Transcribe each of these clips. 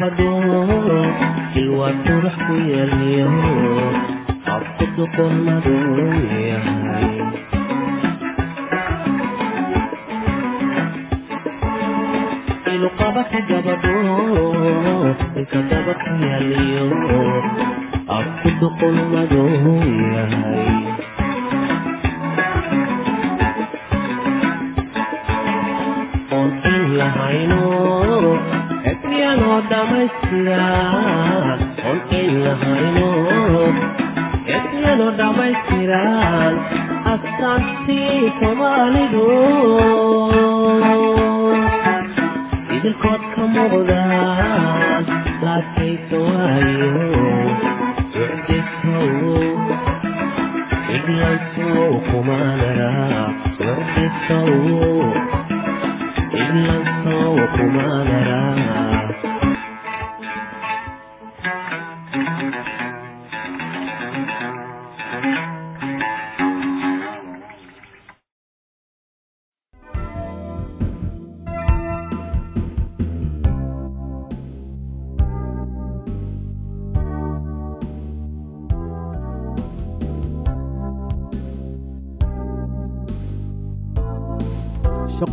hadoon jilwaa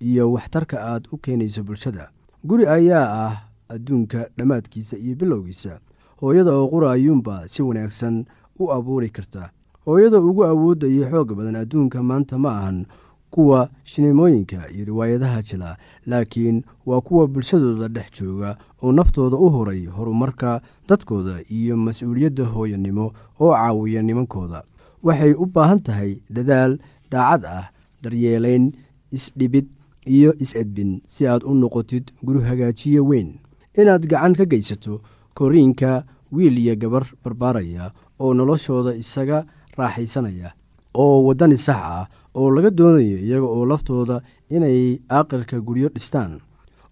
iyo waxtarka aad u keenayso bulshada. Guri ayaa ah adduunka dhammaadkiisa iyo bilowgiisa. Hooyada oo qura ayuunba si wanaagsan u abuuri karta. Hooyada ugu awoodda iyo xoog badan adduunka maanta ma ahan kuwa shineemooyinka iyo riwaayadaha jila laakiin waa kuwa bulshadooda dhex jooga oo naftooda u horay horumarka dadkooda iyo mas'uuliyadda hooyanimo oo caawiya nimankooda. Waxay u baahan tahay dadaal daacad ah daryeelayn isdhibid iyo is-edbin si aad u noqotid guri hagaajiye weyn. Inaad gacan ka geysato koriinka wiil iyo gabar barbaaraya oo noloshooda isaga raaxaysanaya oo waddani sax ah oo laga doonayo iyaga oo laftooda inay aaqirka guryo dhistaan.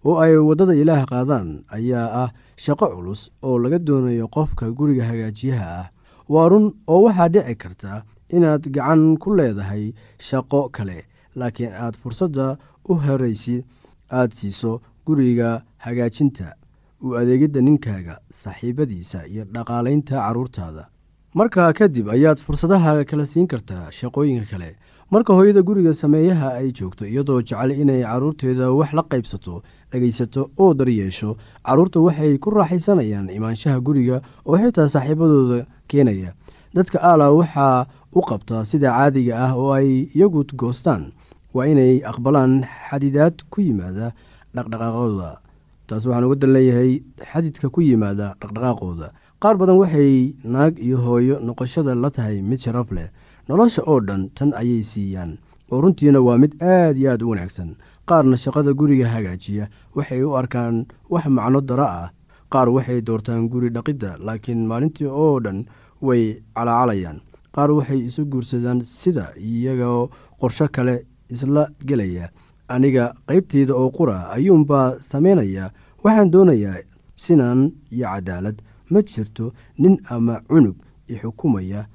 Oo ay waddada ilaah qaadaan ayaa ah shaqo culus oo laga doonayo qofka guriga hagaajiyaha ah. Waa run oo waxaa dhici karta inaad gacan ku leedahay shaqo kale laakiin aad fursadda u horaysi aad siiso guriga hagaajinta u adeegidda ninkaaga saaxiibadiisa iyo dhaqaalaynta carruurtaada markaa kadib ayaad fursadaha kala siin kartaa shaqooyinka kale. Marka hooyada guriga sameeyaha ay joogto iyadoo jecel inay carruurteeda wax la qaybsato dhegaysato oo daryeesho carruurta waxay ku raaxaysanayaan imaanshaha guriga oo xitaa saaxiibadooda keenaya. Dadka aala waxaa u qabtaa sida caadiga ah oo ay iyagu goostaan waa inay aqbalaan xadidaad ku yimaada dhaqdhaqaaqooda. Taas waxaan uga dan leeyahay xadidka ku yimaada dhaqdhaqaaqooda. Qaar badan waxay naag iyo hooyo noqoshada la tahay mid sharaf leh. Nolosha oo dhan tan ayay siiyaan. Oo runtiina waa mid aad iyo aad u wanaagsan. Qaarna shaqada guriga hagaajiya waxay u arkaan wax macno dara ah. Qaar waxay doortaan guri dhaqidda laakiin maalintii oo dhan way calaacalayaan. Qaar waxay isu guursadaan sida iyagoo qorsho kale isla gelaya. Aniga qaybteyda oo qura ayuunbaa samaynaya waxaan doonayaa sinaan iyo cadaalad. Ma jirto nin ama cunug ixukumaya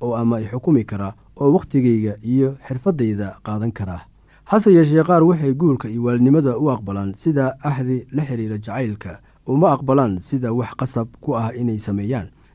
oo ama ixukumi kara oo wakhtigayga iyo xirfaddayda qaadan kara. Hase yeeshee qaar waxay guurka iyo waalidnimada u aqbalaan sida axdi la xiriira jacaylka uma aqbalaan sida wax qasab ku ah inay sameeyaan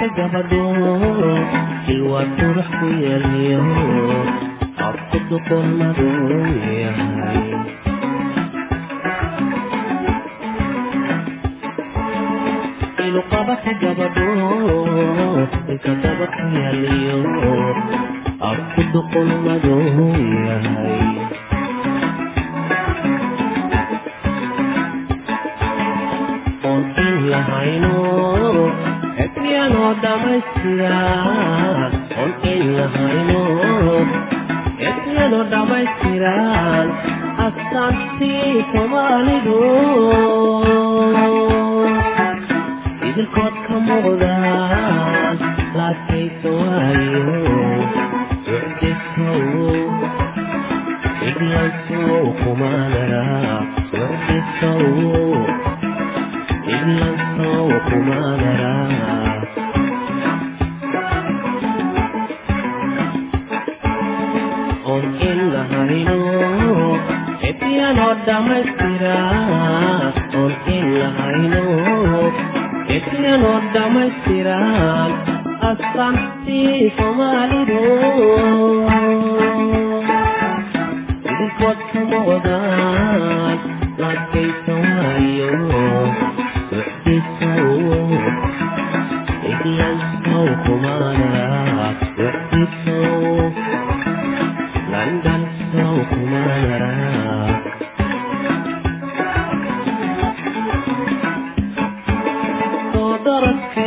ilqabaka gabadho ilwaa qurux ku yeeliyo afku duqon madow yahay ilqabaka gabadho ilka daba ku yeeliyo afku duqon madow yahay oon in lahayno etmiyanoo dhammaystira oon in lahayno etmiyanoo dhammaystiran astaantii soomaalidu idilkood ka muuqdaan laadkaysa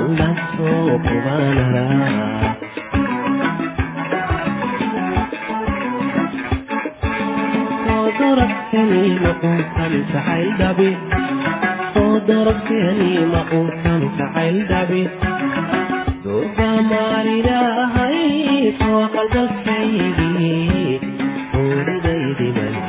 landasow kumanara soodoradkani ma uusan jacayl dhabi soodoradkani ma uusan jacayl dhabi durbaa maalilahay soo qalgalkaygii oodhidaydi may noqon oodhidaydi may noqon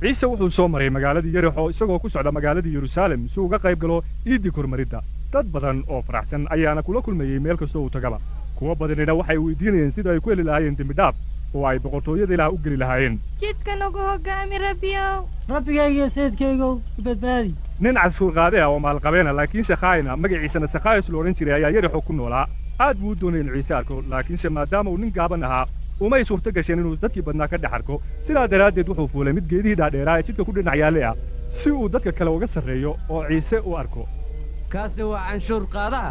ciise wuxuu soo maray magaaladii yerixo isagoo ku socda magaaladii yeruusaalem si uga qayb galo iiddii kormaridda. Dad badan oo faraxsan ayaana kula kulmayey meel kastoo uu tagaba. Kuwo badanina waxay weydiinayeen sida ay ku heli lahaayeen dembidhaaf oo ay boqortooyada ilaah u geli lahaayeen. Jidka nagu hoggaami rabbiyow rabbigaygiyo sayidkaygow badbaadi. Nin cashuurqaade ah oo maalqabeena laakiinse khaayina magaciisana sakhaayos la odhan jiray ayaa yerixo ku noolaa. Aad buu u doonay ciise arko laakiinse maadaama uu nin gaaban ahaa umay suurto gasheen inuu dadkii badnaa ka dhex arko sidaa daraaddeed wuxuu fuulay mid geedihii dhaadheeraa ee jidka ku dhinac yaalle ah si uu dadka kale uga sarreeyo oo ciise u arko kaasi waa canshuur qaadaha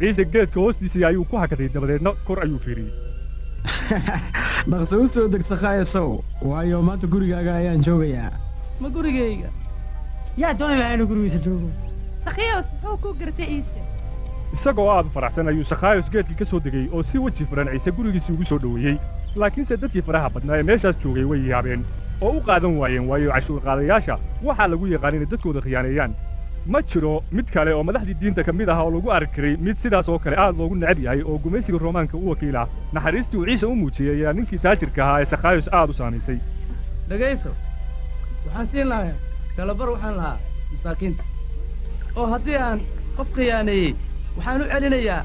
ciise geedka hoostiisii ayuu ku hakaday dabadeedna kor ayuu fiiriyey dhaqso u soo deg sakhaayasow waayo maanta gurigaaga ayaan joogayaa ma gurigayga yaa dooni lahaa inuu gurigiisa joogo sakhiyos muxuu ku gartay ciise isagoo aad u faraxsan ayuu sakhaayos geedkii ka soo degey oo si weji furan ciise gurigiisii ugu soo dhoweeyey. Laakiinse dadkii faraha badnaa ee meeshaas joogay way yaabeen oo u qaadan waayeen waayo cashuurqaadayaasha. Waxaa lagu yaqaan inay dadkooda khiyaaneeyaan ma jiro mid kale oo madaxdii diinta ka mid ah oo lagu arki karay mid sidaas oo kale aad loogu necab yahay oo gumaysiga roomaanka u wakiila. Naxariistii uu ciise u muujiyey ayaa ninkii taajirka ahaa ee sakhaayos aad u saamaysay. Dhegayso waxaan siin lahaa. Kalabar waxaan lahaa masaakiinta. Oo haddii aan qof khiyaaneeyey waxaan u celinayaa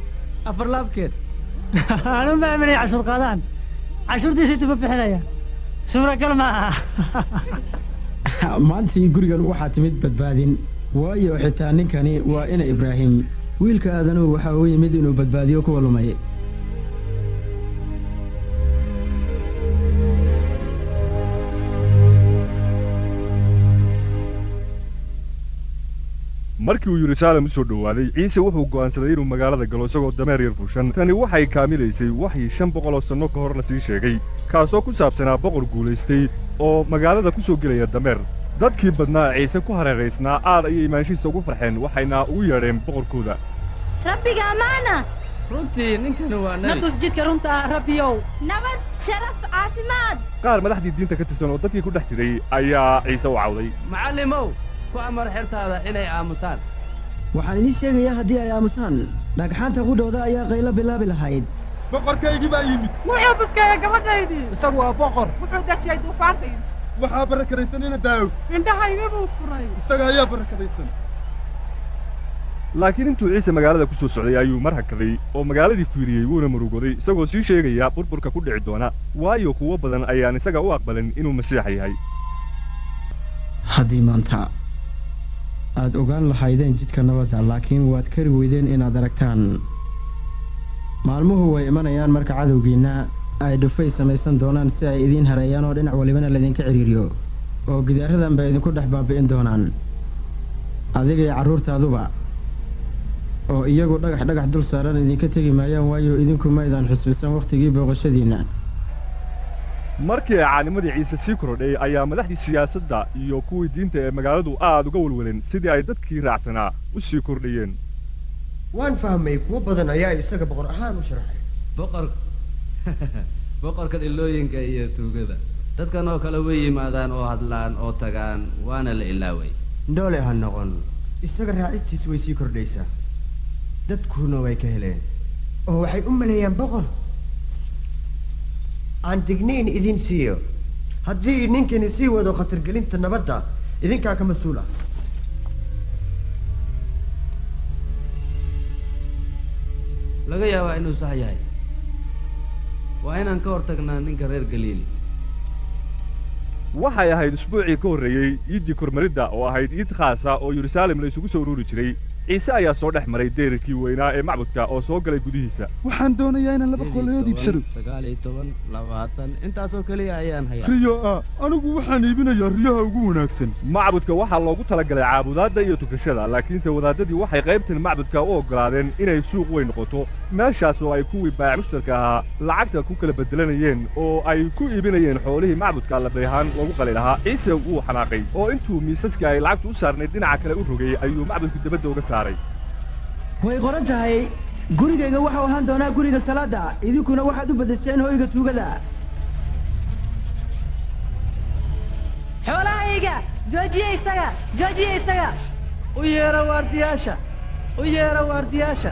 afar laabkeed. Anu ma aaminay cashuur qaadaan. Cashuurtiisiitu ma bixinaya. Suuragal ma aha. Maantii gurigan waxaa timid badbaadin waayo xitaa ninkani waa ina ibraahim. Wiilka aadanuhu waxaa u yimid inuu badbaadiyo kuwa lumay markii uu yeruusaalem u soo dhowaaday ciise wuxuu go'aansaday inuu magaalada galo isagoo dameer yar fuushan tani waxay kaamilaysay waxii shan boqol oo sanno ka hor la sii sheegay kaasoo ku saabsanaa boqor guulaystay oo magaalada ku soo gelaya dameer. Dadkii badnaa ciise ku hareeraysnaa aad ayay imaanshihiisa ugu farxeen waxayna ugu yeedheen boqorkooda. Rabbiga amaana! Runtii ninkani waa na nebi tus jidka runta ah rabbiyow. Nabad sharaf caafimaad! Qaar madaxdii diinta ka tirsan oo dadkii ku dhex jiray ayaa ciise u cawday. Macallimow ku amar xertaada inay aamusaan. Waxaan idiin sheegayaa haddii ay aamusaan. Dhagxaanta qudhooda ayaa qaylo bilaabi lahayd. Boqorkaygii baa yimid. Wuxuu buskaya gabadhaydii isagu waa boqor. Wuxuu dejiyey duufaantaydi waxaa barakadaysanina daawud indhahayga buu furay. Isaga ayaa barakadaysan laakiin intuu ciise magaalada ku soo socday ayuu mar hakaday oo magaaladii fiiriyey wuuna murugoday isagoo sii sheegaya burburka ku dhici doona. Waayo kuwo badan ayaan isaga u aqbalin inuu masiixa yahay. Haddii maanta aad ogaan lahaydeen jidka nabadda laakiin waad kari weydeen inaad aragtaan. Maalmuhu way imanayaan marka cadowgiinna ay dhufay samaysan doonaan si ay idiin hareeyaan oo dhinac walibana laydinka cidhiiriyo oo gidaaradan bay idinku dhex baabi'in doonaan. Adigay carruurtaaduba oo iyagu dhagax dhagax dul saaran idinka tegi maayaan waayo idinku maydaan xusuusan wakhtigii booqashadiinna markii ay caanimadii ciise sii korodhay ayaa madaxdii siyaasadda iyo kuwii diinta ee magaaladu aad uga welweleen sidii ay dadkii raacsanaa u sii kordhayeen. Waan fahmay kuwo badan ayaa isaga boqor ahaan u sharaxay. Boqor boqorka dhilooyinka iyo tuugada. Dadkan oo kale way yimaadaan oo hadlaan oo tagaan waana la ilaaway. Ndhoole ha noqon. Isaga raacistiisu way sii kordhaysaa. Dadkuna way ka heleen. Oo waxay u maleeyaan boqor aan digniin idin siiyo. Haddii ninkani sii wado khatargelinta nabadda idinkaa ka mas'uul ah laga yaabaa inuu sax yahay. Waa inaan ka hortagnaa ninka reer galiili waxay ahayd usbuucii ka horreeyey iiddii kormaridda oo ahayd iid khaasa oo yeruusaalem la isugu soo ururi jiray ciise ayaa soo dhex maray deerarkii weynaa ee macbudka oo soo galay gudihiisa. Waxaan doonayaa inaan laba toban labaatan. Intaasoo keliya ayaan hayaa. Riyo ah anigu waxaan iibinayaa riyaha ugu wanaagsan. Macbudka waxaa loogu talagalay caabudaadda iyo tukashada laakiinse wadaadadii waxay qaybtan macbudka u oggolaadeen inay suuq weyn noqoto meeshaas oo ay kuwii baayac mushtarka ahaa lacagta ku kala bedelanayeen oo ay ku iibinayeen xoolihii macbudka allabay ahaan loogu qali lahaa ciise wuu xanaaqay oo intuu miisaskii ay lacagtu u saarnayd dhinaca kale u rogay ayuu macbudku dibadda uga saaray. Way qoran tahay gurigayga waxau ahaan doonaa guriga salaada idinkuna waxaad u bedesheen hoyga tuugada. Xoolahayga joojiye isaga joojiye isaga. U yeera waardiyaasha u yeera waardiyaasha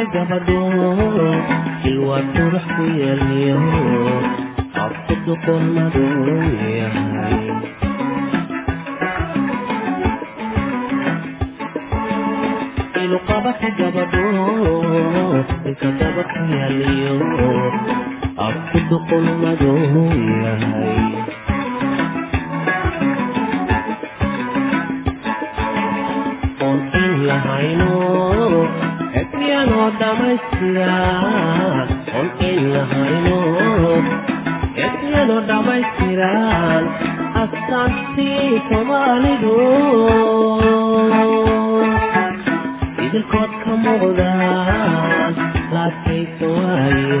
ilqabaka gabadho ilwaa qurux ku yeelyo afku duqon madow yahay. Ilqabaka gabadho ilka daba ku yeelyo afku duqon madow yahay. Oon in lahayno etmiyanoo dhammaystira oon in lahayno etmiyanoo dhammaystiran astaantii soomaalidu idilkood ka muuqdaan laadkaysa waayo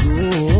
aduun.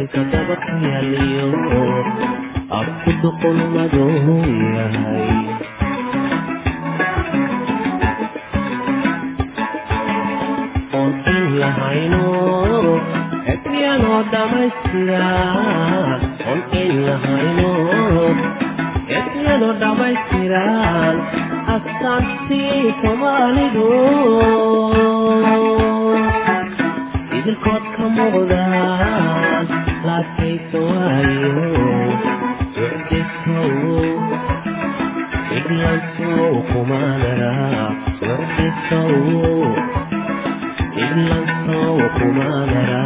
Ilka daba ku yaaliyo afku duqon madow yahay oon in lahayno etyanoo dhamaystira oon in lahayno etyanoo dhammaystiran astaantii soomaalidu idilkood ka muuqdaan laakaysa waayo socdisow iglansow kumaanara socdisow iglansow kumaanara